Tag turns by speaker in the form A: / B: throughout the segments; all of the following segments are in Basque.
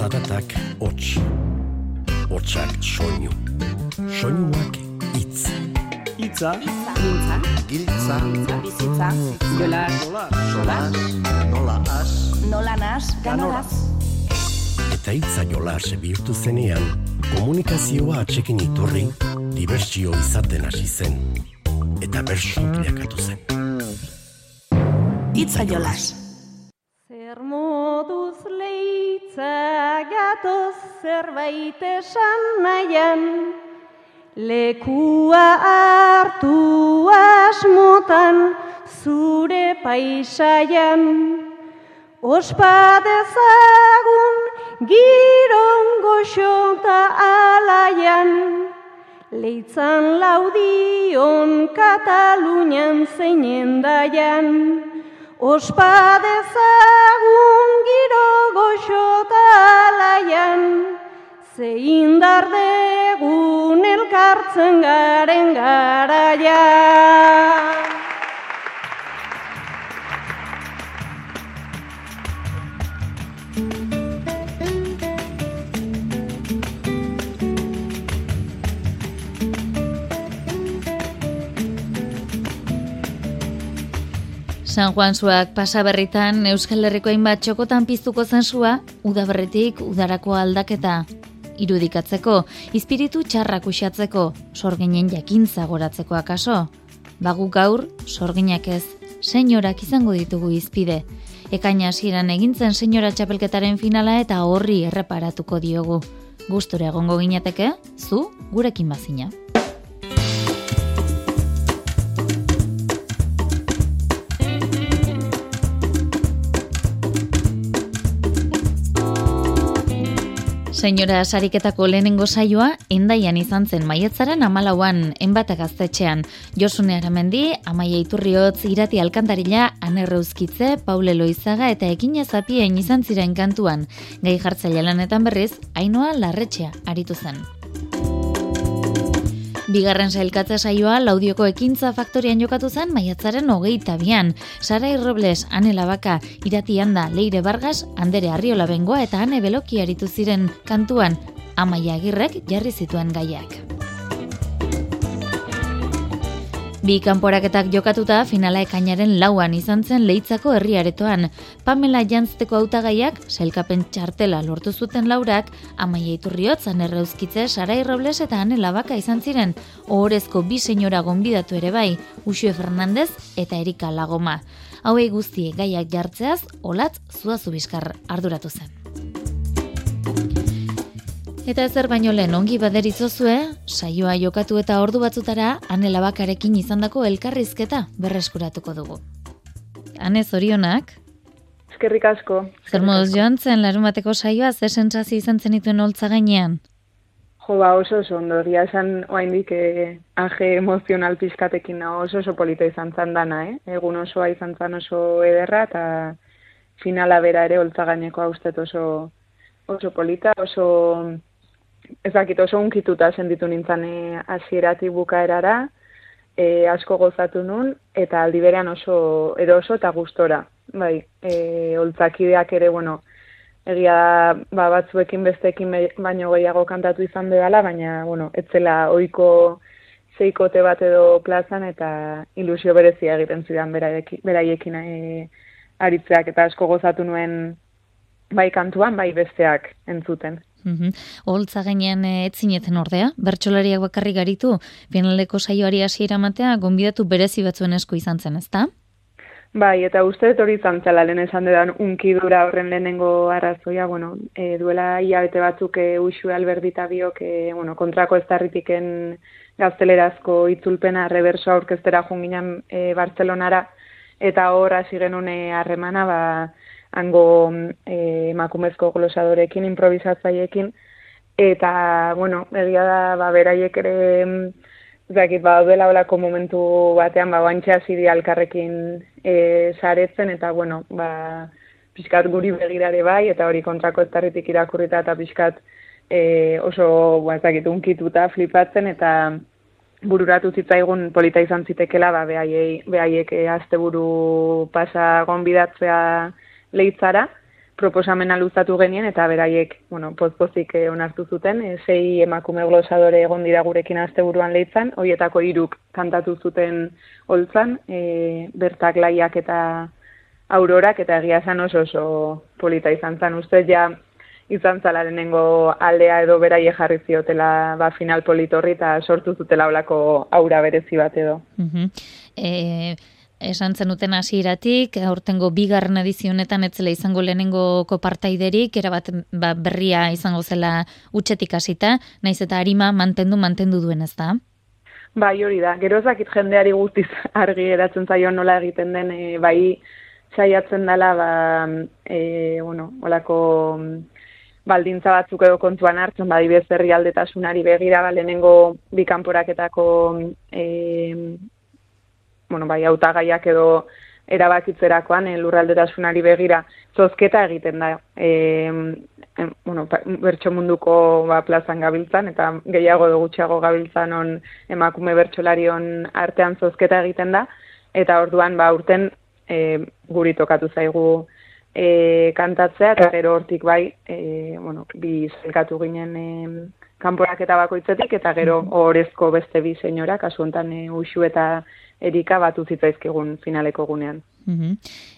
A: Zaratak hots, hotsak soinu, soinuak itz.
B: Itza,
C: Giltza,
D: Giltza,
C: bizitza, jola,
D: solas, nola as,
C: nola nas, ganoraz.
A: Eta hitza jolas bihurtu zenean, komunikazioa atxekin iturri, dibertsio izaten hasi zen. Eta bersu bilakatu zen.
C: Itza jolas.
E: Leitza gatoz zerbait esan nahian, lekua hartu asmotan zure paisaian. Ospa dezagun giron goxota alaian, leitzan laudion Katalunian zeinen daian. Ospa dezagun giro goxota alaian, ze indar degun elkartzen garen garaian.
F: San Juan zuak pasaberritan Euskal Herriko hainbat txokotan piztuko zen sua, udaberretik udarako aldaketa irudikatzeko, espiritu txarrak usatzeko, sorginen jakintza goratzeko akaso. Bagu gaur, sorginak ez, senyorak izango ditugu izpide. Ekaina hasieran egintzen senyora txapelketaren finala eta horri erreparatuko diogu. Gustura egongo ginateke, zu gurekin bazina. Senyora sariketako lehenengo saioa, endaian izan zen maietzaren amalauan, enbata gaztetxean. Josune Aramendi, Amaia Iturriotz, Irati Alkantarila, Anerreuzkitze, Paule Loizaga eta Ekine Zapien izan ziren kantuan. Gai jartzaile lanetan berriz, Ainoa Larretxea aritu zen. Bigarren sailkatze saioa laudioko ekintza faktorian jokatu zen maiatzaren hogeita bian. Sarai Robles, Ane Labaka, Irati Handa, Leire Vargas, Andere Arriola Bengoa eta Ane Beloki aritu ziren kantuan, Amaia Agirrek jarri zituen gaiak. Bi kanporaketak jokatuta finala ekainaren lauan izan zen leitzako herriaretoan. Pamela jantzteko hautagaiak selkapen txartela lortu zuten laurak, amaia iturriotz, anerreuzkitze, Sarai Robles eta Ane Labaka izan ziren, ohorezko bi senyora gonbidatu ere bai, Uxue Fernandez eta Erika Lagoma. Hauei guzti gaiak jartzeaz, olatz zuazu bizkar arduratu zen. Eta ezer baino lehen ongi baderitzozue, saioa jokatu eta ordu batzutara Ane Labakarekin izandako elkarrizketa berreskuratuko dugu. Ane zorionak,
G: Eskerrik asko.
F: zer moduz joan zen larun bateko saioa, ze sentsazio izan zenituen holtza gainean?
G: Jo, ba, oso oso ondo, egia esan oaindik eh, aje emozional pizkatekin nago oso oso polita izan zan dana, eh? Egun osoa izan zan oso ederra eta finala bera ere holtza gainekoa ustet oso oso polita, oso ez dakit oso unkituta sentitu nintzen eh, hasieratik bukaerara, e, asko gozatu nun, eta aldi berean oso edo oso eta gustora. Bai, e, holtzakideak ere, bueno, egia da, ba, batzuekin besteekin be- baino gehiago kantatu izan dela, baina, bueno, etzela ohiko zeikote bat edo plazan, eta ilusio berezia egiten zidan beraiekin, beraiekin e, aritzeak, eta asko gozatu nuen bai kantuan, bai besteak entzuten.
F: Mhm. Holtza gainean eh, ez zineten ordea, bertsolariak bakarrik garitu, finaleko saioari hasiera ematea, gonbidatu berezi batzuen esku izan zen, ezta?
G: Bai, eta uste dut hori izan zela lehen esan dudan unkidura horren lehenengo arrazoia, bueno, e, duela hilabete batzuk e, Uxue Albertita biok, e, bueno, kontrako ez darritiken gaztelerazko itzulpena reverso aurkeztera junginan e, Bartzelonara, eta hor hasi genuen harremana, ba, hango e, emakumezko glosadorekin, improvisatzaiekin, eta, bueno, egia da, ba, beraiek ere, ez dakit, ba, dela olako momentu batean, ba, bantxe hasi dira elkarrekin e, saretzen, eta, bueno, ba, pixkat guri begirare bai, eta hori kontrako ez irakurrita, eta pixkat e, oso, ba, ez dakit, unkituta, flipatzen, eta bururatu zitzaigun polita izan zitekela, ba, behaiei, behaiek e, asteburu pasa gonbidatzea leitzara, proposamena luzatu genien eta beraiek, bueno, pozpozik eh, onartu zuten, e, sei emakume glosadore egon dira gurekin asteburuan leitzan, hoietako hiruk kantatu zuten holtzan, e, bertak laiak eta aurorak eta egia esan oso oso polita izan zen. Uste ja izan zala lehenengo aldea edo beraie jarri ziotela ba, final politorri eta sortu zutela olako aura berezi bat edo.
F: Uh esan zenuten hasieratik aurtengo bigarren edizionetan etzela izango lehenengo kopartaiderik, erabat ba, berria izango zela utxetik hasita, naiz eta harima mantendu mantendu duen ez da?
G: Bai, hori da. Gero ezakit jendeari guztiz argi eratzen zaio nola egiten den, e, bai saiatzen dela, ba, e, bueno, olako baldintza batzuk edo kontuan hartzen, bai bez aldetasunari begira, ba, lehenengo bikanporaketako e, bueno, bai, autagaiak edo erabakitzerakoan e, lurraldetasunari begira zozketa egiten da. E, e, bueno, bertso munduko ba, plazan gabiltzan eta gehiago edo gutxiago gabiltzan on emakume bertsolarion artean zozketa egiten da. Eta orduan ba urten e, guri tokatu zaigu e, kantatzea eta gero hortik bai e, bueno, bi zelkatu ginen e, kanporak eta bakoitzetik eta gero horrezko beste bi senyora, kasu honetan e, usu eta erika batu zitzaizkigun finaleko gunean.
F: Mm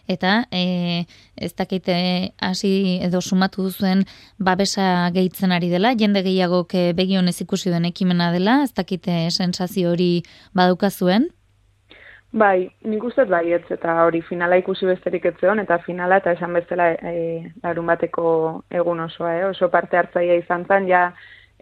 F: Eta e, ez dakite hasi edo sumatu duzuen babesa gehitzen ari dela, jende gehiago begionez ikusi den ekimena dela, ez dakite sensazio hori baduka zuen?
G: Bai, nik uste bai eta hori finala ikusi besterik ez eta finala eta esan bezala e, larun bateko egun osoa, eh? oso parte hartzaia izan zen, ja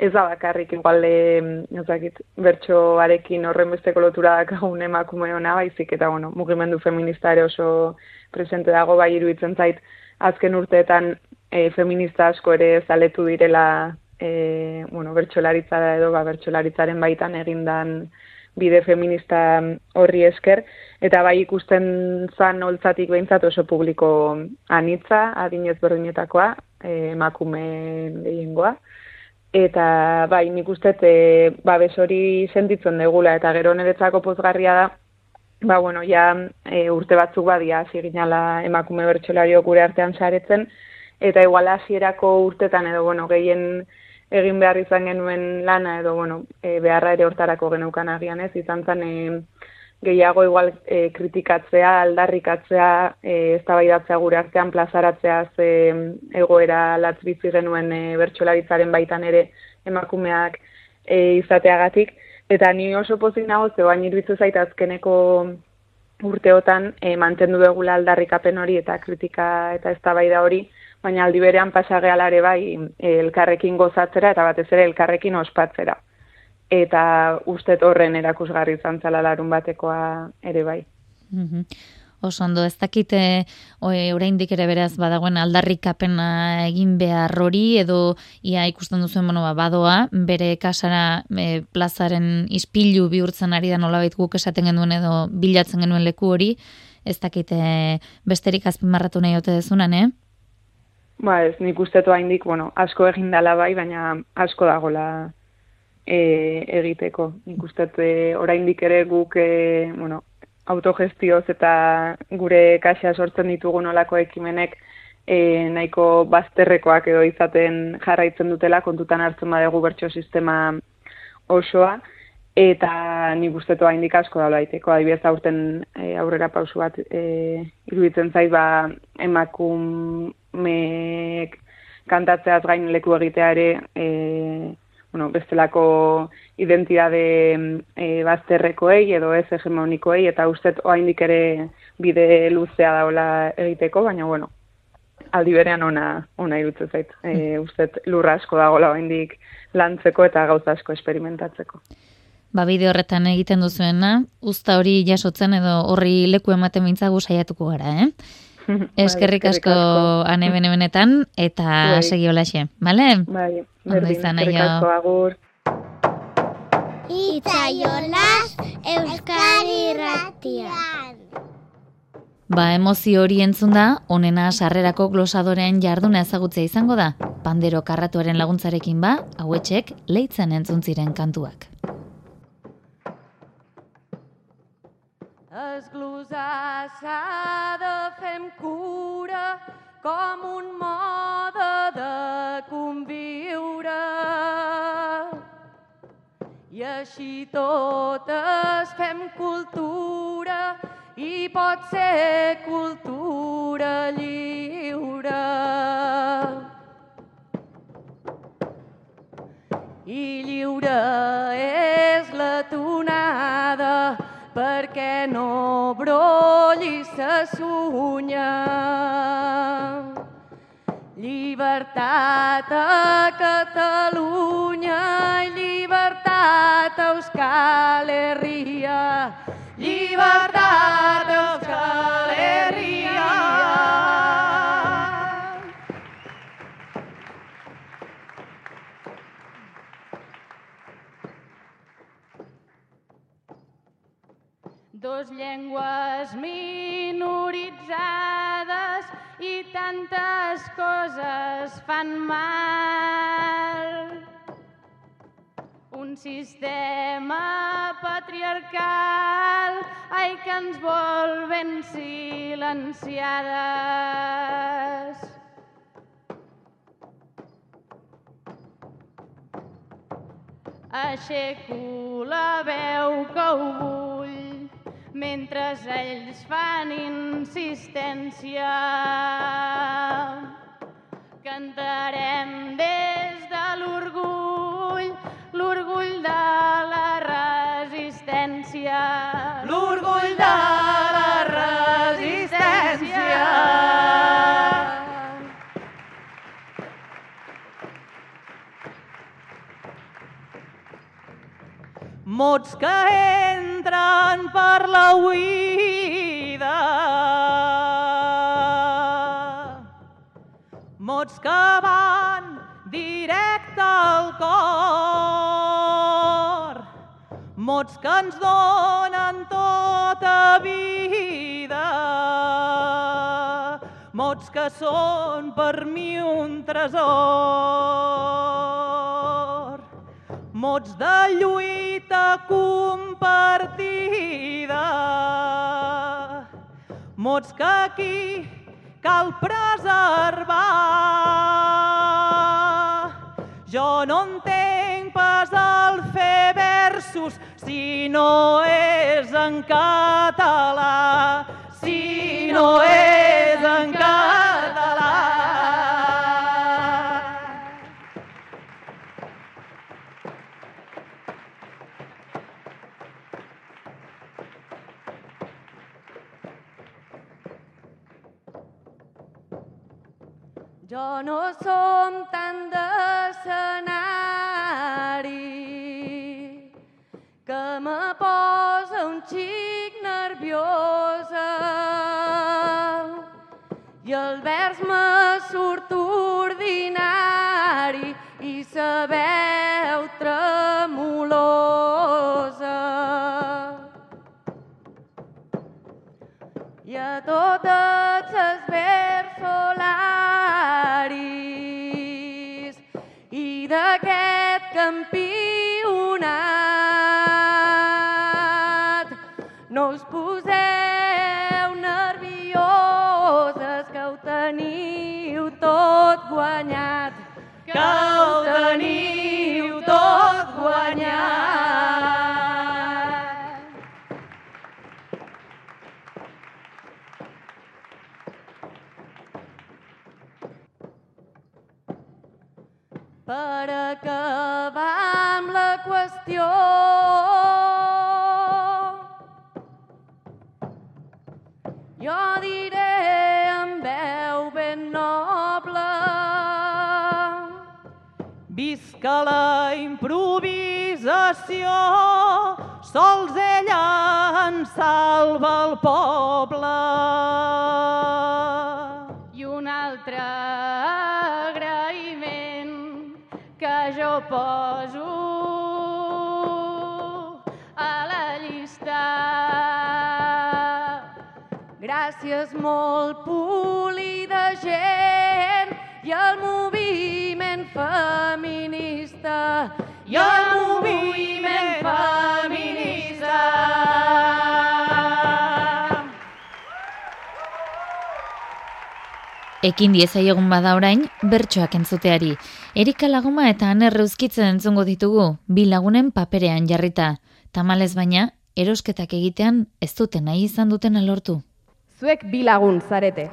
G: ez da bakarrik igual ezakit bertsoarekin horren besteko lotura dakagun emakume ona baizik eta bueno, mugimendu feminista ere oso presente dago bai iruditzen zait azken urteetan e, feminista asko ere zaletu direla e, bueno, bertsolaritza edo ba, bertsolaritzaren baitan egindan bide feminista horri esker, eta bai ikusten zan holtzatik behintzat oso publiko anitza, adinez berdinetakoa, e, emakume gehiengoa, Eta bai, nik uste e, babes hori sentitzen degula eta gero niretzako pozgarria da, ba bueno, ja e, urte batzuk badia hasi ginala emakume bertsolario gure artean saretzen. Eta igual hasierako urtetan edo bueno, gehien egin behar izan genuen lana edo bueno, e, beharra ere hortarako geneukan agian ez, izan zen e, gehiago igual e, kritikatzea, aldarrikatzea, e, eztabaidatzea gure artean plazaratzea ze egoera latz bizi genuen e, bertsolaritzaren baitan ere emakumeak e, izateagatik. Eta ni oso pozik nago ze bain iruditu zait azkeneko urteotan e, mantendu dugula aldarrikapen hori eta kritika eta eztabaida hori baina aldi berean pasagealare bai e, elkarrekin gozatzera eta batez ere elkarrekin ospatzera eta ustet horren erakusgarri izan zala larun batekoa ere bai.
F: Mm Oso ondo, ez dakite oraindik ere beraz badagoen aldarrikapena egin behar hori edo ia ikusten duzuen bueno, ba, badoa, bere kasara e, plazaren ispilu bihurtzen ari da nolabait guk esaten genuen edo bilatzen genuen leku hori, ez dakite besterik azpimarratu nahi ote dezunan, eh?
G: Ba ez, nik ustetu haindik, bueno, asko egin dala bai, baina asko dagola e, egiteko. Nik e, oraindik ere guk e, bueno, autogestioz eta gure kaxa sortzen ditugun olako ekimenek e, nahiko bazterrekoak edo izaten jarraitzen dutela kontutan hartzen badegu bertso sistema osoa eta nik ustetu haindik asko da laiteko. Adibidez aurten e, aurrera pausu bat e, iruditzen zait ba emakumeek kantatzeaz gain leku egitea ere e, bueno, bestelako identitate e, bazterrekoei edo ez hegemonikoei eta ustet oraindik ere bide luzea daola egiteko, baina bueno, aldi berean ona ona irutzen zait. E, ustet lurra asko dagoela oraindik lantzeko eta gauza asko esperimentatzeko.
F: Ba, bide horretan egiten duzuena, usta hori jasotzen edo horri leku ematen mintzagu saiatuko gara, eh? Eskerrik asko ane benetan eta bai. segi holaxe, bale?
G: Bai, berdin, eskerrik asko agur.
F: Itzaiolas Euskari Ratian. Ba, emozio hori entzun da, onena sarrerako glosadorean jarduna ezagutzea izango da. Pandero karratuaren laguntzarekin ba, hauetxek leitzen entzun ziren kantuak.
B: Esglosar s'ha de fer amb cura
H: com un mode de conviure. I així totes fem cultura i pot ser cultura lliure. I lliure és la tonada perquè no brolli sa sunya. Llibertat a Catalunya, llibertat a Euskal Herria, llibertat a Euskal Herria. Dos llengües minoritzades i tantes coses fan mal. Un sistema patriarcal, ai, que ens vol ben silenciades. Aixeco la veu que ho vull mentre ells fan insistència. Cantarem des de l'orgull, l'orgull de la resistència. L'orgull de la resistència.
I: mots que entren per la oïda. Mots que van directe al cor. Mots que ens donen tota vida. Mots que són per mi un tresor mots de lluita compartida, mots que aquí cal preservar. Jo no entenc pas el fer versos si no és en català, si no és en català.
H: I el vers me surt ordinari i sa veu tremolosa. i a totes les versolaris i d'aquest campionat guanyat. Que ho teniu tot guanyat
I: Visca la improvisació, sols ella en salva el poble.
H: i un altre agraïment que jo poso a la llista. Gràcies molt polida gent i el moviment feminista i el moviment feminista.
F: Ekin diezaiogun bada orain, bertsoak entzuteari. Erika laguma eta anerre uzkitzen entzungo ditugu, bi lagunen paperean jarrita. Tamalez baina, erosketak egitean ez duten nahi izan duten alortu.
J: Zuek bi lagun zarete.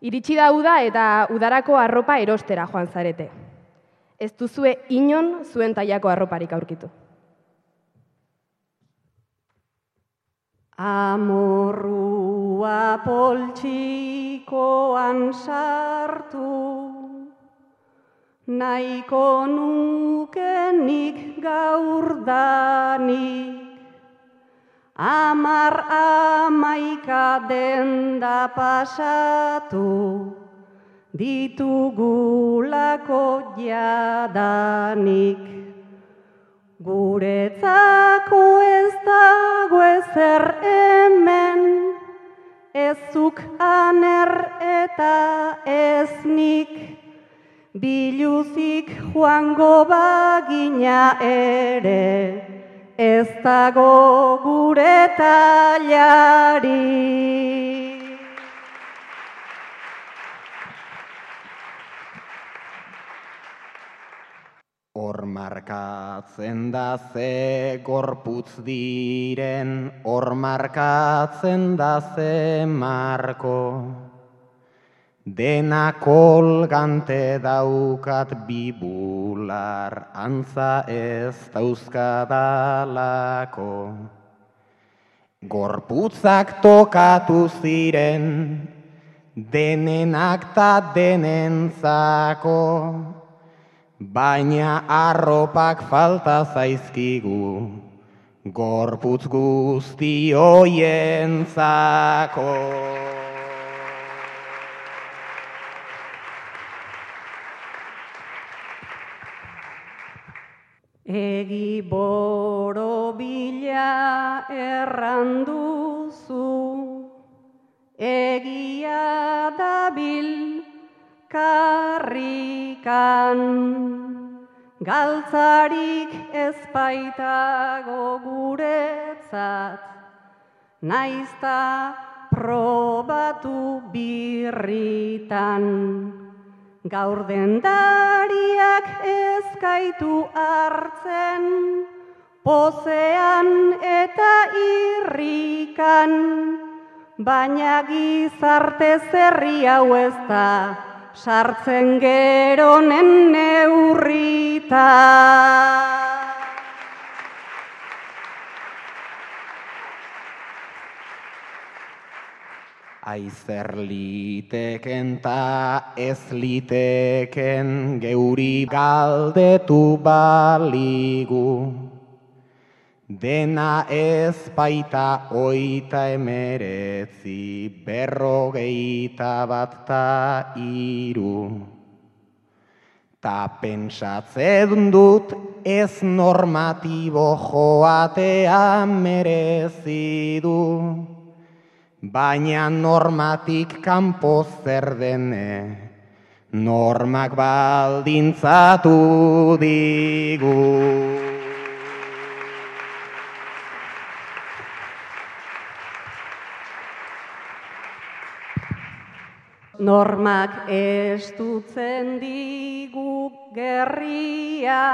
J: Iritsi da uda eta udarako arropa erostera joan zarete. Ez duzue inon zuen tailako arroparik aurkitu.
E: Amorrua poltsikoan sartu, nahiko nukenik gaur danik, amar amaika denda pasatu, ditugulako jadanik. Guretzako ez dago ezer hemen, ezuk aner eta ez nik, biluzik joango bagina ere, ez dago gure talari.
K: Hor markatzen da ze gorputz diren, hor markatzen da ze marko. Dena kolgante daukat bibular, antza ez dauzkadalako. Gorputzak tokatu ziren, denenak ta denentzako. Baina arropak falta zaizkigu, gorputz guzti hoientzako.
E: Egi boro bila erranduzu, egia dabil karrikan. Galtzarik ezpaitago guretzat, naizta probatu birritan. Gaur dendariak ezkaitu hartzen, pozean eta irrikan, baina gizarte zerri hau ez da, sartzen geronen neurrita.
K: Aizer liteken ta ez liteken geuri galdetu baligu. Dena ez baita oita emeretzi berrogeita bat ta iru. Ta pentsatzen dut ez normatibo joatea merezi du. Baina normatik kanpo zer dene, normak baldintzatu digu.
E: Normak estutzen digu gerria,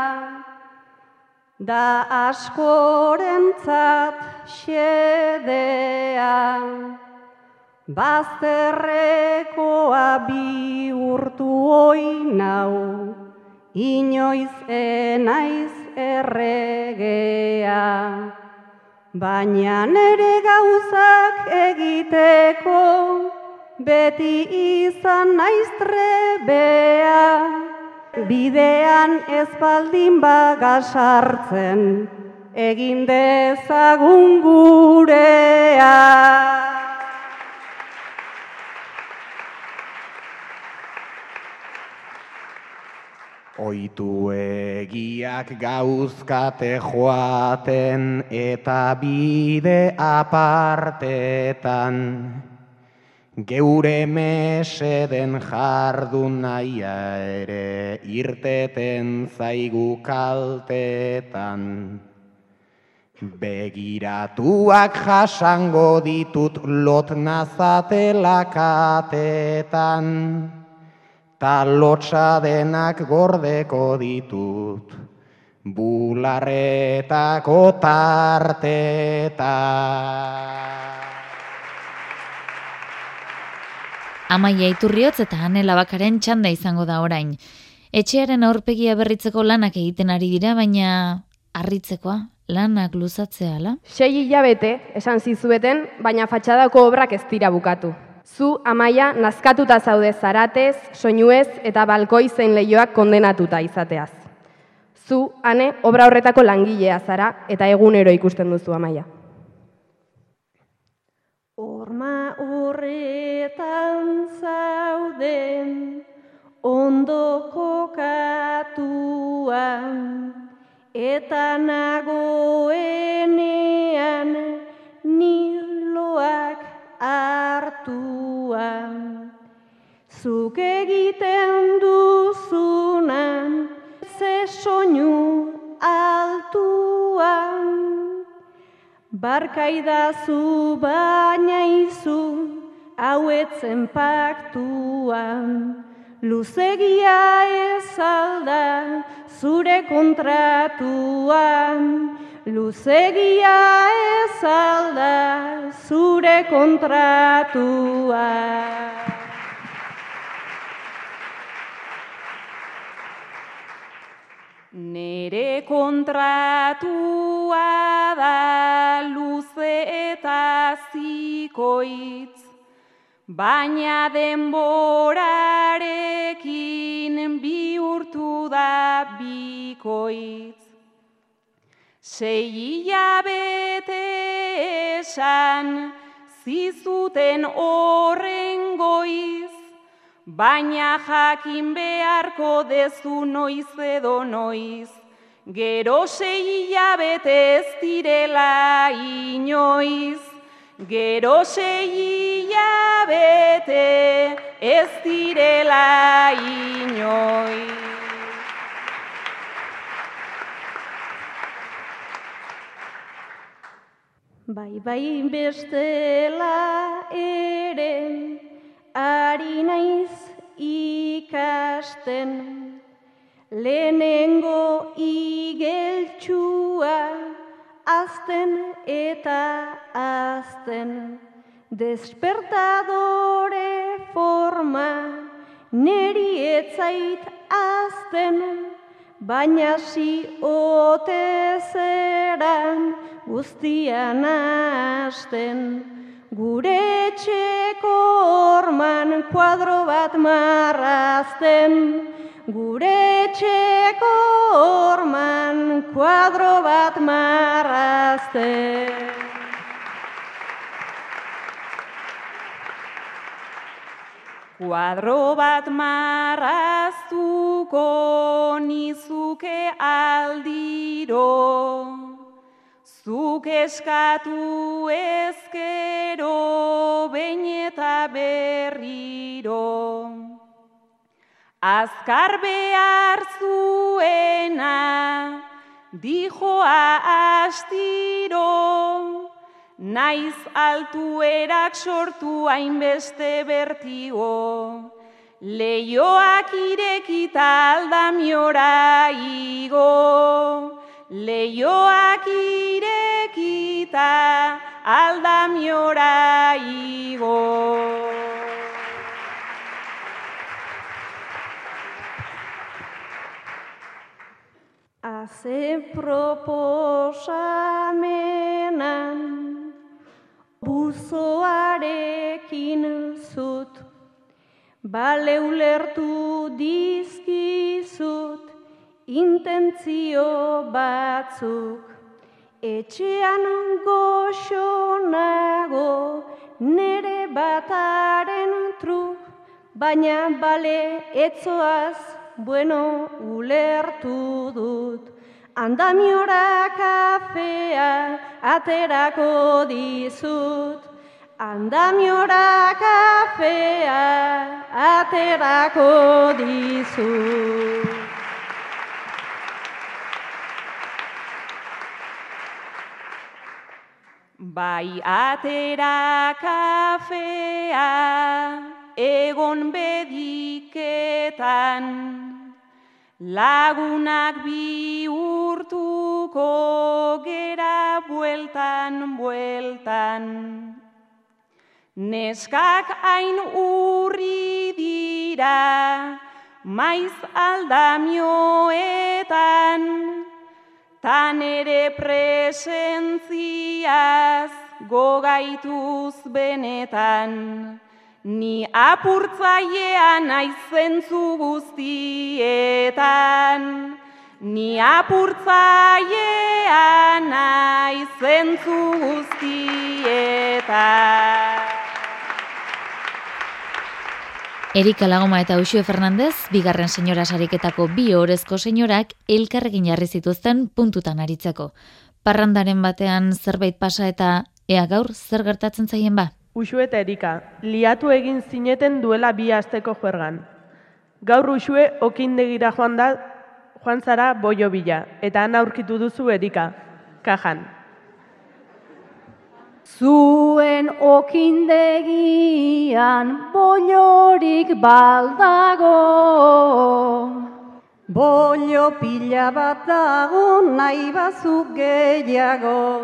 E: da askorentzat xedea. Bazterrekoa bihurtu oinau, inoiz enaiz erregea. Baina nere gauzak egiteko, beti izan naiz trebea, bidean ez baldin bagasartzen, egin dezagun gurea.
K: Oitu egiak gauzkate joaten eta bide apartetan. Geure meseden jardun naia ere irteten zaigu kaltetan. Begiratuak jasango ditut lot nazatela katetan, ta lotxa denak gordeko ditut, bularretako tartetan.
F: Amaia Iturriotz eta Anela Bakaren txanda izango da orain. Etxearen aurpegia berritzeko lanak egiten ari dira, baina harritzekoa, lanak luzatzea, ala?
J: Sei hilabete, esan zizueten, baina fatxadako obrak ez dira bukatu. Zu, amaia, nazkatuta zaude zaratez, soinuez eta balkoi zein lehioak kondenatuta izateaz. Zu, ane, obra horretako langilea zara eta egunero ikusten duzu amaia.
L: Horretan zauden ondo kokatuan eta nagoenean niloak hartuan. Zuk egiten duzunan ze soinu altuan. Barkaidazu baina izu hauetzen paktuan. Luzegia ez alda zure kontratuan. Luzegia ez alda zure kontratuan.
B: Nere kontratua da luze eta zikoitz, baina denborarekin bihurtu da bikoitz. Sei hilabete esan zizuten horren goiz, baina jakin beharko dezu noiz edo noiz. Gero sei hilabete ez direla inoiz, gero sei hilabete ez direla inoiz.
L: Bai, bai, bestela ere, ari naiz ikasten, lehenengo igeltsua, azten eta azten, despertadore forma, neri etzait azten, baina si ote zeran guztian hasten. Gure etxeko orman kuadro bat marrazten, gure etxeko orman kuadro bat marrazten.
B: Kuadro bat marraztuko nizuke aldiro, zuk eskatu ezkero behin eta berriro. Azkar behar zuena, dijoa astiro, naiz altuerak sortu hainbeste bertigo. Leioak irekita aldamiora igo, leioak irekita aldamiora igo.
L: Haze proposamenan buzoarekin zut, bale ulertu dizkizut intentzio batzuk. Etxean goxonago nere bataren truk, baina bale etzoaz bueno ulertu dut. Andamiora kafea aterako dizut. Andamiora kafea aterako dizut.
B: Bai atera kafea egon bediketan, lagunak bi urtuko gera bueltan, bueltan. Neskak hain urri dira, maiz aldamioetan, tan ere presentziaz gogaituz benetan, ni apurtzailean aizentzu guztietan, ni apurtzailean aizentzu guztietan.
F: Erika Lagoma eta Uxue Fernandez, bigarren senyora sariketako bi orezko senyorak elkarrekin jarri zituzten puntutan aritzeko. Parrandaren batean zerbait pasa eta ea gaur zer gertatzen zaien ba?
M: Uxue eta Erika, liatu egin zineten duela bi asteko juergan. Gaur Uxue okindegira joan da joan zara boio bila, eta han aurkitu duzu Erika, kajan.
E: Zuen okindegian bollorik baldago. Bollo pila bat dago nahi bazuk gehiago.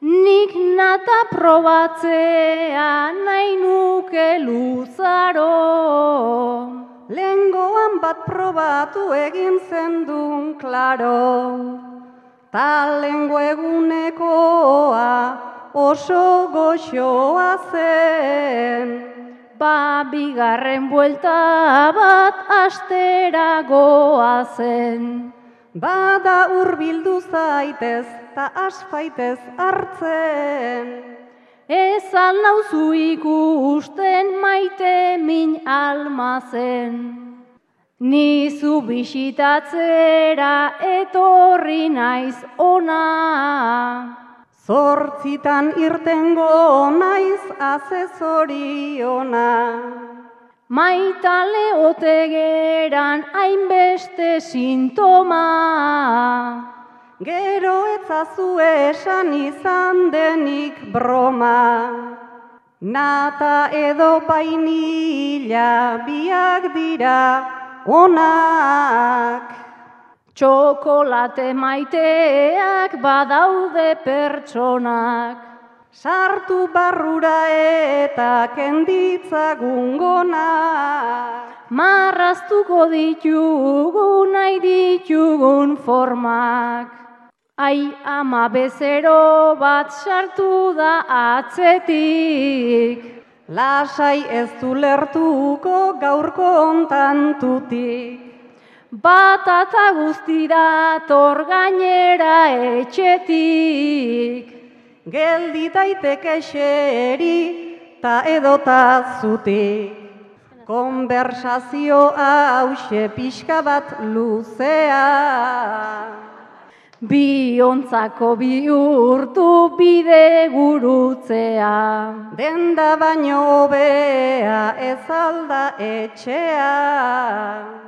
E: Nik nata probatzea nahi nuke luzaro. Lengoan bat probatu egin zendun klaro. Ta lengo egunekoa oso goxoa zen. Ba, bigarren buelta bat astera goa zen. Bada urbildu zaitez, ta asfaitez hartzen. Ez alnauzu ikusten maite min almazen. Nizu bisitatzera etorri naiz ona. Zortzitan irtengo naiz azezoriona. Maitale otegeran hainbeste sintoma. Gero etzazu esan izan denik broma. Nata edo bainila biak dira onak. Txokolate maiteak badaude pertsonak. Sartu barrura eta kenditzagun gonak. Marraztuko ditugu nahi ditugun formak. Ai ama bezero bat sartu da atzetik. Lasai ez du lertuko gaurko ontantutik. Batata guzti dator gainera etxetik. Geldi daiteke xeri ta edota zutik. Konversazio hause pixka bat luzea. Biontzako bihurtu bide gurutzea. Denda baino hobea ez alda etxea.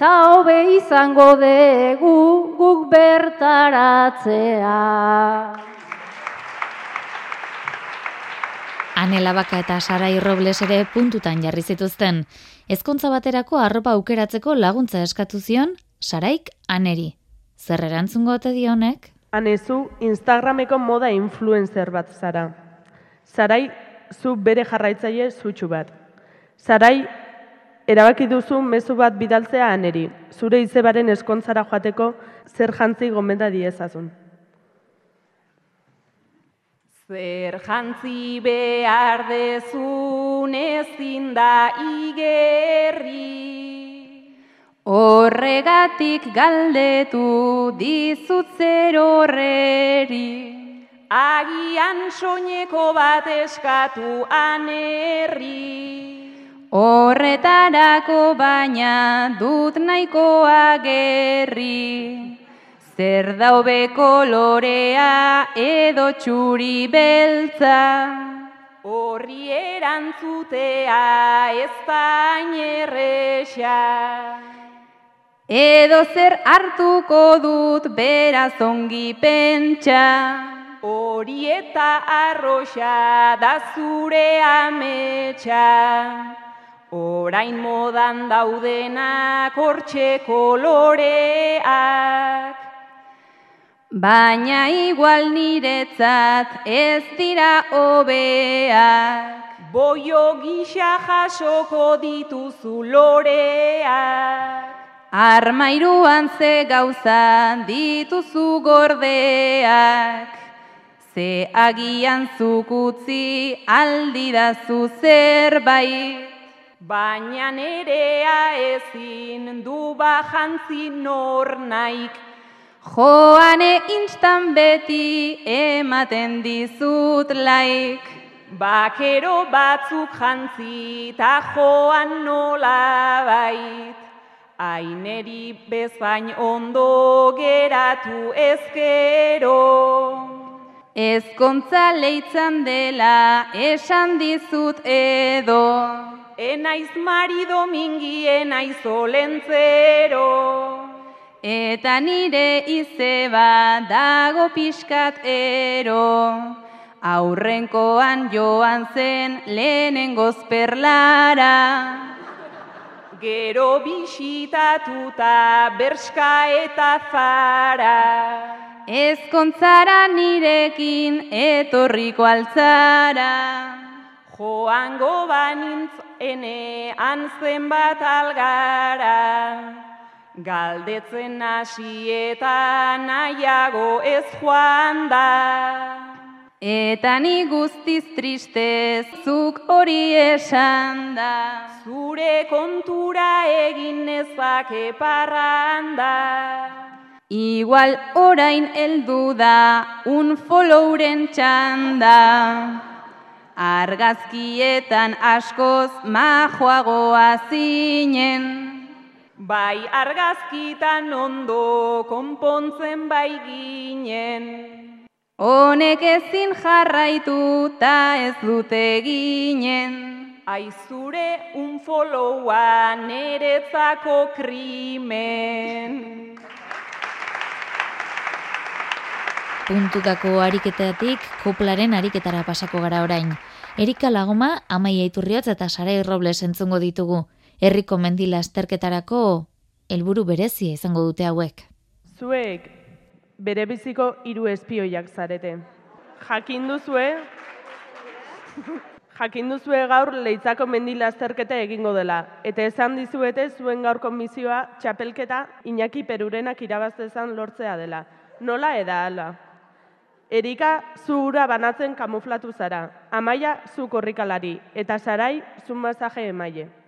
E: Ta hobe izango dugu guk bertaratzea.
F: Anela Baka eta Sarai Robles ere puntutan jarri zituzten. Ezkontza baterako arropa aukeratzeko laguntza eskatu zion Saraik Aneri. Zer erantzungo ote dionek?
M: Anezu Instagrameko moda influencer bat zara. Sarai zu bere jarraitzaile zutxu bat. Sarai erabaki duzu mezu bat bidaltzea aneri, zure izebaren eskontzara joateko zer jantzi gomenda diezazun.
B: Zer jantzi behar dezun ezin da igerri.
E: Horregatik galdetu dizut zer horreri.
B: Agian soineko bat eskatu anerri.
E: Horretarako baina dut nahikoa gerri. Zer daube kolorea edo txuri beltza.
B: Horri erantzutea ez da inerresa.
E: Edo zer hartuko dut beraz ongi pentsa.
B: hori eta arroxa da zure ametsa. Orain modan daudenak hortxe koloreak.
N: Baina igual niretzat ez dira hobeak.
B: Boio gisa jasoko dituzu loreak.
N: Armairuan ze gauza dituzu gordeak. Ze agian zukutzi aldidazu zerbait.
B: Baina nerea ezin du bajantzi nor naik.
N: Joane instan beti ematen dizut laik.
B: Bakero batzuk jantzi ta joan nola bait. Aineri bezain ondo geratu ezkero.
N: Ezkontza leitzan dela esan dizut edo.
B: Enaiz mari domingi, enaiz olentzero.
N: Eta nire izeba dago pixkat ero. Aurrenkoan joan zen lehenengoz perlara.
B: Gero bisitatuta berska eta zara.
N: Ezkontzara nirekin etorriko altzara.
B: Joango banintz enean zenbat algara. Galdetzen hasi eta nahiago ez joan da.
N: Eta ni guztiz tristez zuk hori esan da.
B: Zure kontura egin nezake parranda.
N: Igual orain heldu da un followren txanda. Argazkietan askoz majoagoa zinen.
B: Bai argazkitan ondo konpontzen bai ginen.
N: Honek ezin jarraitu ta ez dute ginen.
B: Aizure un followa neretzako krimen.
F: Puntutako ariketatik koplaren ariketara pasako gara orain. Erika Lagoma, Amaia Iturriotz eta Sarai Robles entzungo ditugu. Herriko mendila esterketarako helburu berezia izango dute hauek.
M: Zuek bere biziko hiru espioiak zarete. Jakin duzue, jakin duzue gaur leitzako mendila azterketa egingo dela. Eta esan dizuete zuen gaurko misioa txapelketa Iñaki Perurenak irabaztezan lortzea dela. Nola eda ala? Erika zu ura banatzen kamuflatu zara. Amaia zu korrikalari. Eta sarai zu masaje emaile.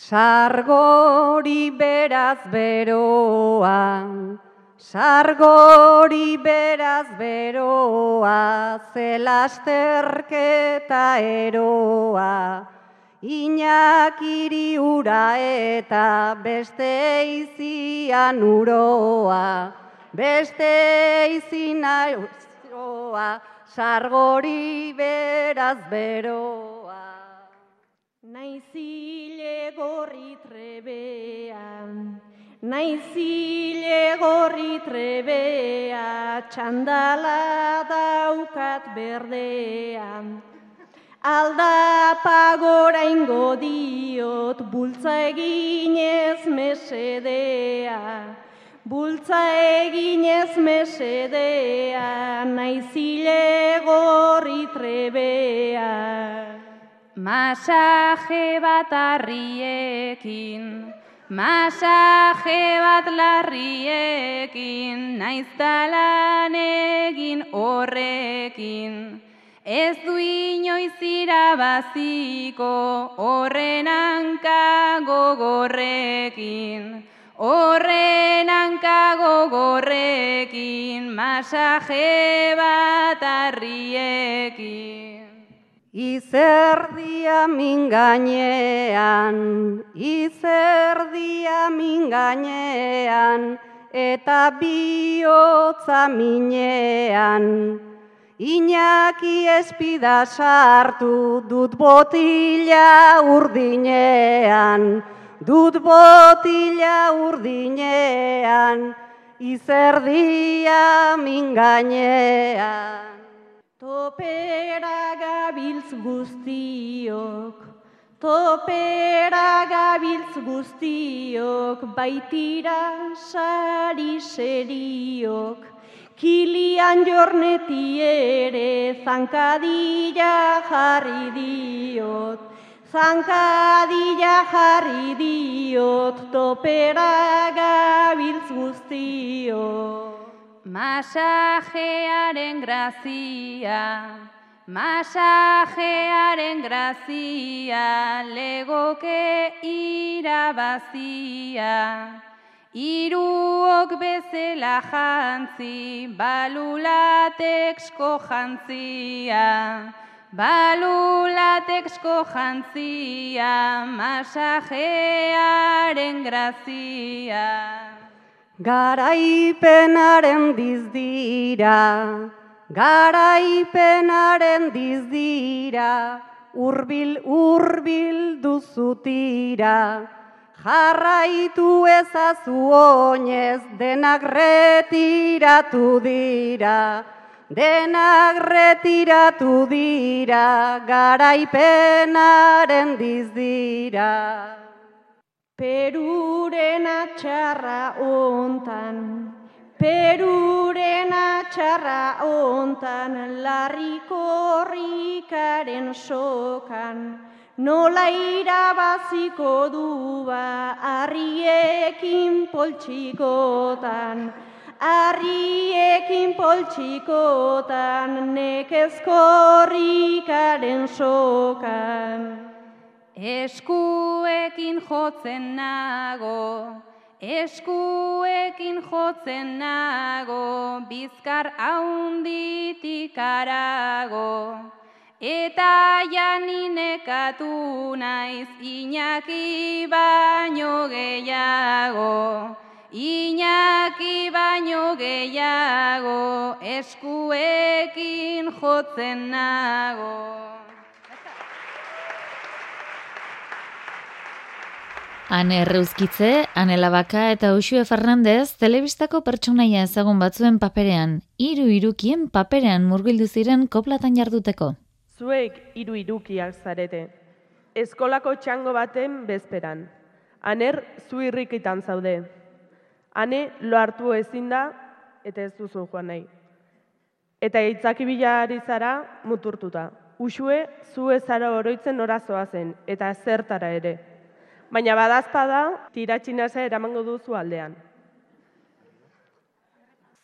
E: Sargori beraz beroa, sargori beraz beroa, zelasterketa eroa, inakiri ura eta beste izian uroa, beste izina uroa, sargori beraz beroa.
L: Naizile gorri trebean, naizile gorri trebea, txandala daukat berdean. Aldapa gora ingo diot, bultza eginez mesedea. Bultza eginez mesedea, naizile gorri trebea.
N: Masaje bat arriekin, masaje bat larriekin, naiztalan egin horrekin. Ez du inoiz irabaziko horren hanka gogorrekin. Horren hanka gogorrekin, masaje bat arriekin.
E: Izerdia min gainean, izerdia min gainean, eta bihotza minean. Iñaki espida sartu dut botila urdinean, dut botila urdinean, izerdia mingainean.
L: Topera gabiltz guztiok, topera gabiltz guztiok, baitira sari seriok, kilian jorneti ere zankadila jarri diot, zankadila jarri diot, topera gabiltz guztiok.
N: Masajearen grazia, masajearen grazia, legoke irabazia. Iruok bezela jantzi, balulatexko jantzia. Balulatexko jantzia, masajearen grazia.
E: Garaipenaren dizdira, garaipenaren dizdira, urbil urbil duzutira, jarraitu ezazu oinez denak retiratu dira, denak retiratu dira, garaipenaren dizdira.
L: Peruren atxarra ontan, Peruren atxarra ontan, larriko horrikaren sokan, nola irabaziko du ba, arriekin poltsikotan, arriekin poltsikotan, nekezko horrikaren sokan.
N: Eskuekin jotzen nago, eskuekin jotzen nago, bizkar haunditik arago. Eta janinekatu naiz Iñaki baino gehiago, Iñaki baino gehiago, eskuekin jotzen nago.
F: Ane Erreuzkitze, Ane Labaka eta Uxue Fernandez telebistako pertsonaia ezagun batzuen paperean, hiru irukien paperean murgildu ziren koplatan jarduteko.
M: Zuek hiru irukiak zarete. Eskolako txango baten bezperan. Aner zu irrikitan zaude. Ane lo hartu ezin da eta ez duzu joan nahi. Eta itzaki bilari zara muturtuta. Uxue zu ezara oroitzen orazoa zen eta zertara ere. Baina badazpada tiratxinasa eramango duzu aldean.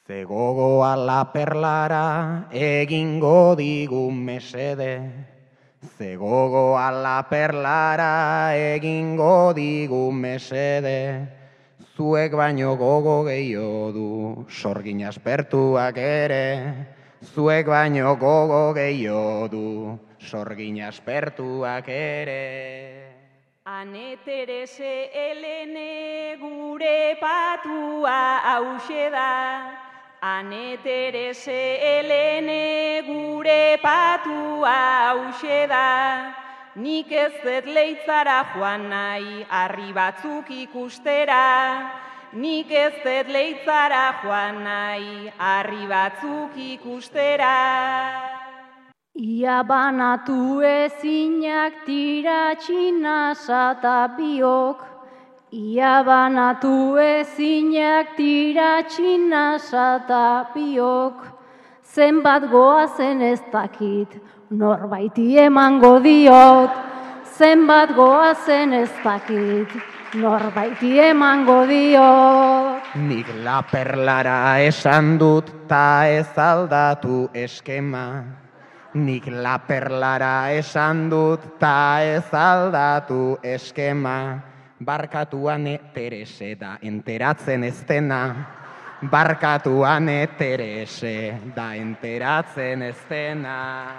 K: Zegogoa la perlara egingo digu mesede. Zegogoa la perlara egingo digu mesede. Zuek baino gogo gehiago du, sorgin aspertuak ere. Zuek baino gogo gehiago du, sorgin aspertuak ere.
B: Ane Terese Elene gure patua hause da. Ane Terese Elene gure patua hause da. Nik ez dut leitzara joan nahi, harri batzuk ikustera. Nik ez dut leitzara joan nahi, harri batzuk ikustera.
L: Ia banatu ezinak tiratxina sata biok, Ia banatu ezinak tiratxina sata biok, Zenbat goazen ez dakit, norbaiti emango diot, Zenbat goazen ez dakit, norbaiti emango diot.
K: Nik la perlara esan dut ta ez aldatu eskema. Nik la perlara esan dut ta ez aldatu eskema. Barkatuan Terese da enteratzen ez dena. Barkatuan Terese da enteratzen ez dena.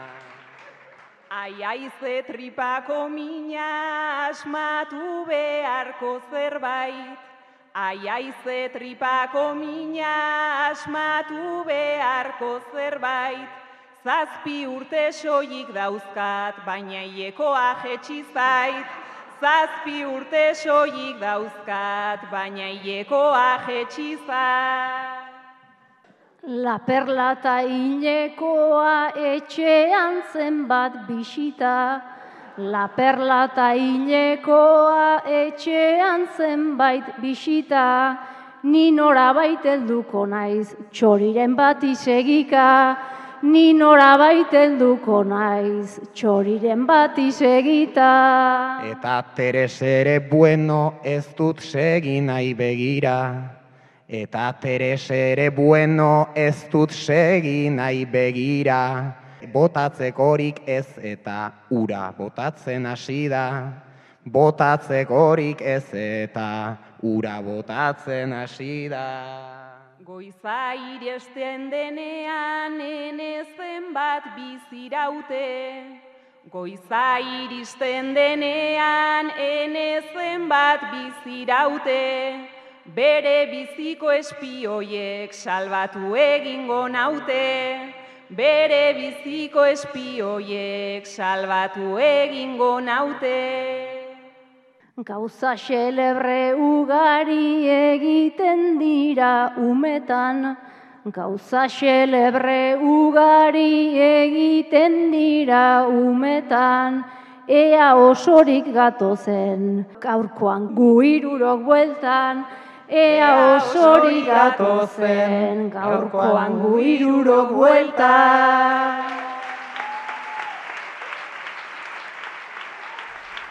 B: Ai, aize tripako mina asmatu beharko zerbait. Ai, aize tripako mina asmatu beharko zerbait. Zazpi urte soilik dauzkat, baina iekoa jetxi zait. Zazpi urte soilik dauzkat, baina hilekoa jetxizat.
L: La perla eta hilekoa etxean zenbat bisita. La perla eta hilekoa etxean zenbait bisita. Ni norabait helduko naiz txoriren bat isegika. Ni norabait helduko naiz txoriren bat isegita.
K: Eta Teres ere bueno ez dut segi nahi begira. Eta Teres ere bueno ez dut segi nahi begira. Botatzekorik ez eta ura botatzen hasi da. Botatzekorik ez eta ura botatzen hasi da.
B: Goiza iresten denean ene zenbat biziraute. Goiza iristen denean ene zenbat biziraute. Bere biziko espioiek salbatu egingo naute. Bere biziko espioiek salbatu egingo naute.
L: Gauza xelebre ugari egiten dira umetan, Gauza xelebre ugari egiten dira umetan, Ea osorik gatozen, gaurkoan gu irurok bueltan, Ea osorik gatozen, gaurkoan gu irurok bueltan.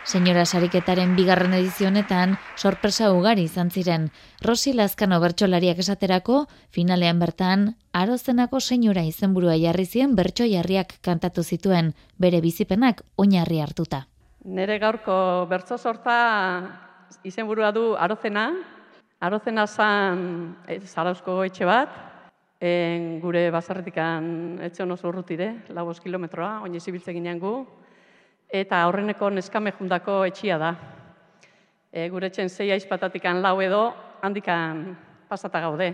F: Senyora Sariketaren bigarren edizio honetan sorpresa ugari izan ziren. Rosi Lazkano bertsolariak esaterako, finalean bertan, arozenako senyora izenburua jarri zien bertso jarriak kantatu zituen, bere bizipenak oinarri hartuta.
O: Nere gaurko bertso sorta izenburua du arozena. Arozena zan e, zarauzko etxe bat, en, gure bazarretikan etxe hono urrutire, labos kilometroa, oin izibiltze ginean gu, eta aurreneko neskame jundako etxia da. E, gure etxen zei aizpatatikan lau edo, handikan pasata gaude.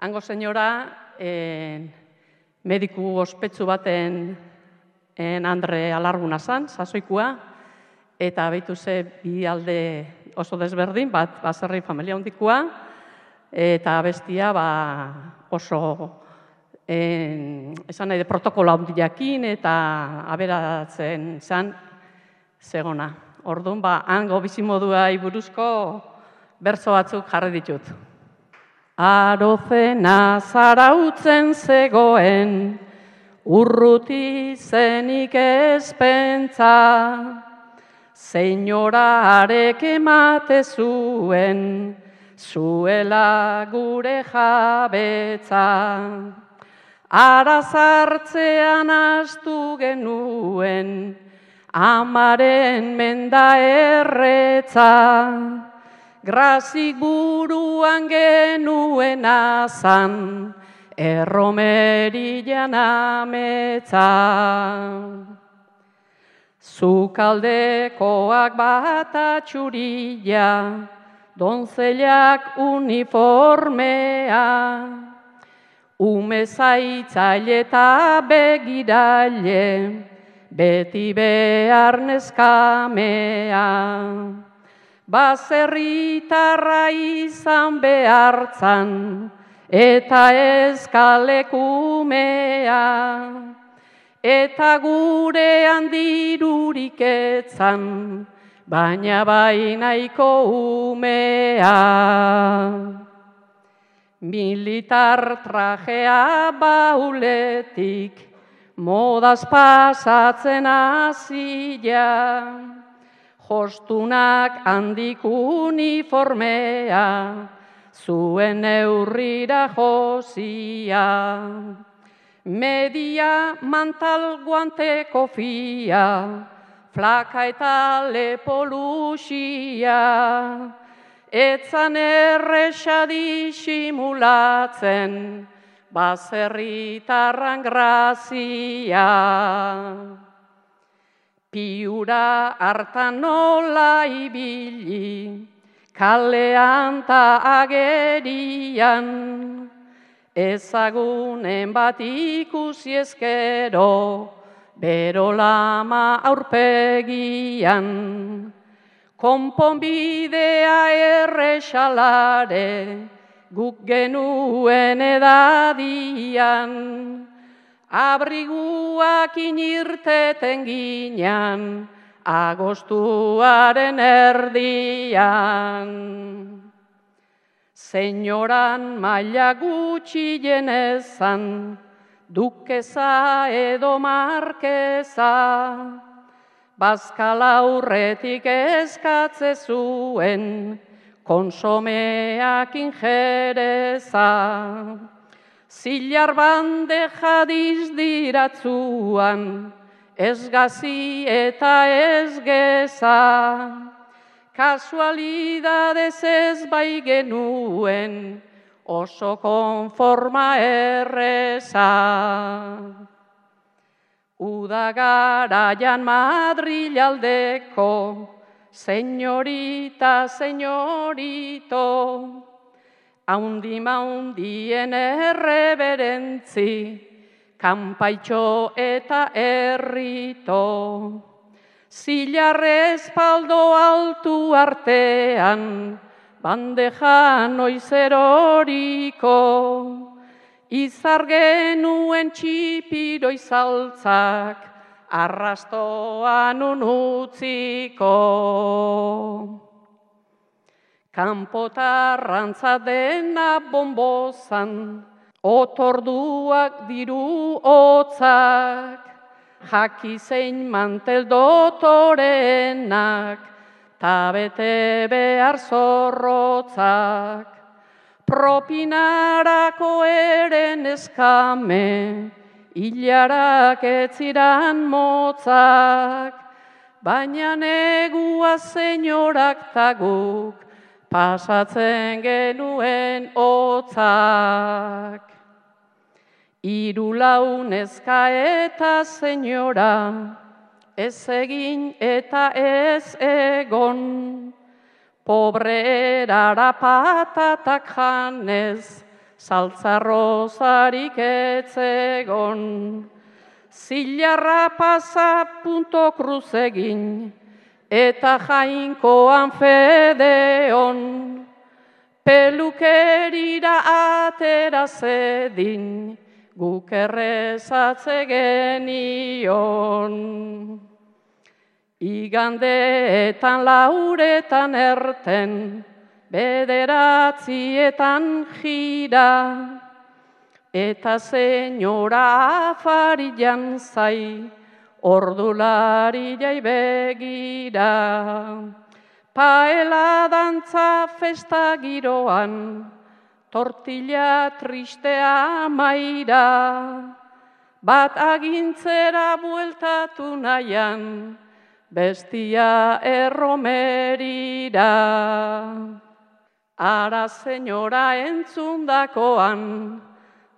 O: Hango senyora, e, mediku ospetsu baten en Andre alarguna zan, sasoikua, eta behitu ze bi alde oso desberdin, bat baserri familia hondikua, eta bestia ba, oso en, esan nahi de protokola handiakin eta aberatzen zan zegona. Orduan, ba, hango bizimodua buruzko berzo batzuk jarri ditut. Arozena zarautzen zegoen, urruti zenik ezpentza, Señorarek emate zuen, zuela gure jabetza. Ara zartzean astu genuen, amaren menda erretza. Grazik buruan genuen azan, erromerian ametza. Zukaldekoak bat atxurila, donzelak uniformea, ume zaitzaile eta begiraile, beti behar neskamea. Baserritarra izan behartzan, eta eskalekumea eta gure handirurik etzan, baina bainaiko umea. Militar trajea bauletik, modaz pasatzen azila, jostunak handik uniformea, zuen eurrira josia. Media mantal guante kofia, flaka eta lepoluxia, etzan erresa disimulatzen, baserritarran grazia. Piura hartan nola ibili, kalean ta agerian, ezagunen bat ikusi ezkero, bero lama aurpegian. Konponbidea erresalare, guk genuen edadian, abriguak inirteten ginean, agostuaren erdian. Senyoran maila gutxi jenezan, dukeza edo markeza, bazkala urretik eskatze zuen, konsomeak injereza. Zilar bande jadiz diratzuan, ez gazi eta ez geza. Kasualidadez ez bai genuen, oso konforma erreza. Uda garaian Madril aldeko, senyorita, senyorito, haundi maundien erreberentzi, kanpaitxo eta errito. Zilarrez paldo altu artean, bandeja noiz eroriko, izar genuen txipiro izaltzak, arrastoan unutziko. Kanpotarrantza dena bombozan, otorduak diru hotzak, jakizein mantel dotorenak, ta bete behar zorrotzak. Propinarako eren eskame, hilarak etziran motzak, baina negua senyorak taguk, pasatzen genuen hotzak. Iru launezka eta senyora, ez egin eta ez egon. Pobre erara patatak janez, saltzarrozarik etzegon. Zilarra pasa punto cruz egin, eta jainkoan fedeon. Pelukerira atera zedin, guk errezatze genion. Igandeetan lauretan erten, bederatzietan jira, eta senyora afari jantzai, ordulari jai begira. Paela dantza festa giroan, tortilla tristea maira, bat agintzera bueltatu nahian, bestia erromerira. Ara senyora entzundakoan,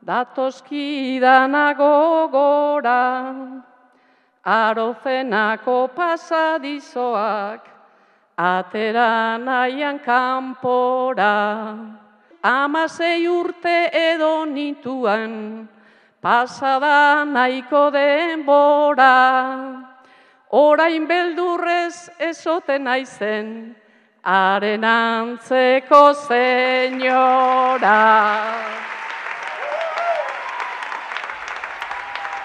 O: datoskidanago gora, arozenako pasadizoak, atera nahian kanpora. Amasei urte edo nituan, pasada nahiko denbora. Orain beldurrez ezoten naizen, haren antzeko senyora.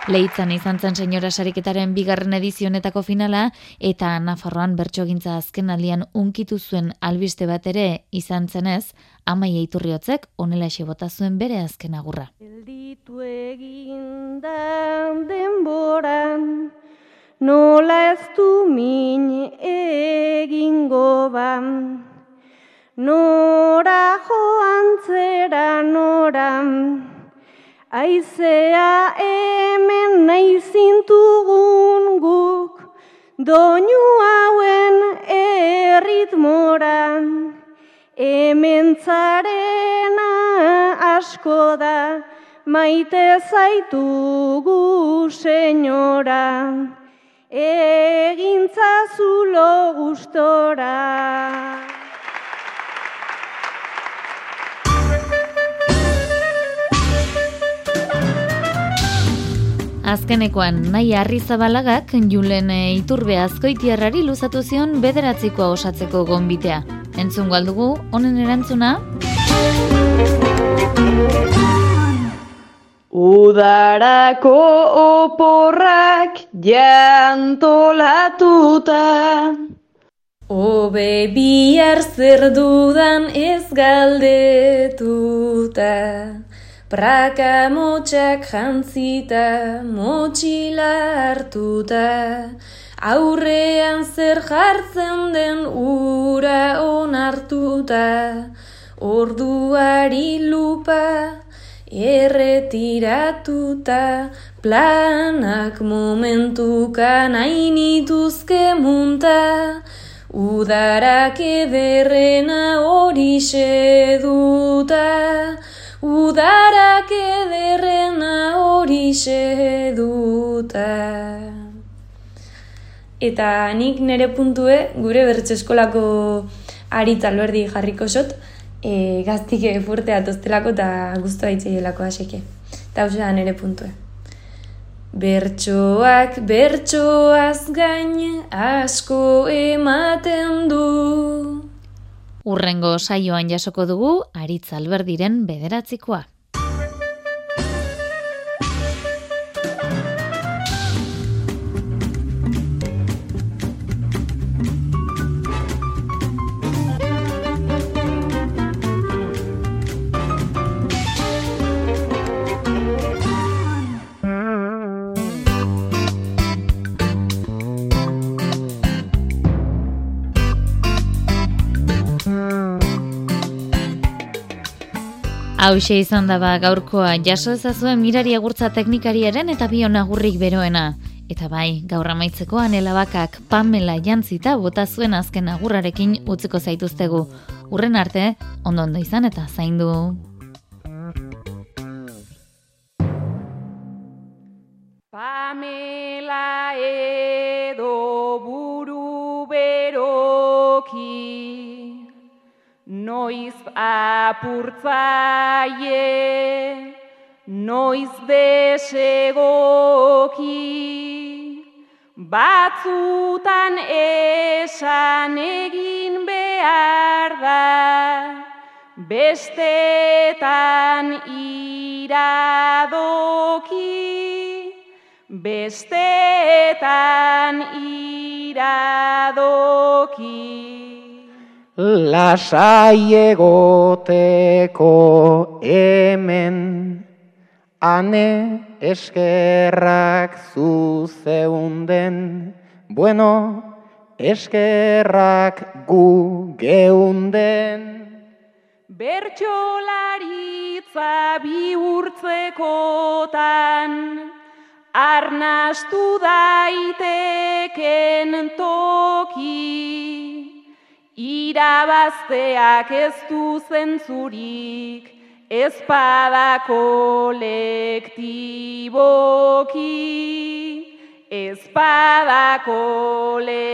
F: Leitzan izan zen senyora sariketaren bigarren edizionetako finala eta Nafarroan bertsogintza azken aldian unkitu zuen albiste bat ere izan zenez, amai eiturriotzek onela bota zuen bere azken agurra.
P: Elditu egindan denboran, nola ez du min egingo ban, nora joan zera noran, Aizea hemen nahi zintugun guk, doinu hauen erritmoran, hemen zarena asko da, maite zaitugu senyora, egintza zulo gustora.
F: Azkenekoan, nahi harri zabalagak Julen Iturbe azkoitiarrari luzatu zion bederatzikoa osatzeko gonbitea. Entzun galdugu, honen erantzuna?
Q: Udarako oporrak jantolatuta.
R: Obe bihar zer dudan ez galdetuta. Praka motxak jantzita, motxila hartuta. Aurrean zer jartzen den ura onartuta. Orduari lupa erretiratuta Planak momentuka nahi nituzke munta. Udarak ederrena hori seduta Udarak ederrena hori seduta Eta nik nire puntue gure bertso eskolako aritz alberdi jarriko sot, e, gaztik fuerte atoztelako eta guztu haitzeielako aseke. Eta hau nire puntue. Bertsoak bertsoaz gain asko ematen du.
F: Urrengo saioan jasoko dugu Aritz Alberdiren bederatzikoa. Hauxe izan da ba gaurkoa jaso ezazue mirari agurtza teknikariaren eta bion agurrik beroena. Eta bai, gaur amaitzeko anelabakak Pamela jantzita bota zuen azken agurrarekin utziko zaituztegu. Urren arte, ondo ondo izan eta zaindu.
B: Pamela edo buru beroki Noiz apurtzaie, noiz desegoki, batzutan esan egin behar da, bestetan iradoki, bestetan iradoki
K: lasai egoteko hemen ane eskerrak zu zeunden bueno eskerrak gu geunden.
B: Bertsolaritza bihurtzekotan arnastu daiteken toki Irabazteak ez du zentzurik, ez pada kolektiboki, ez pada kolektiboki.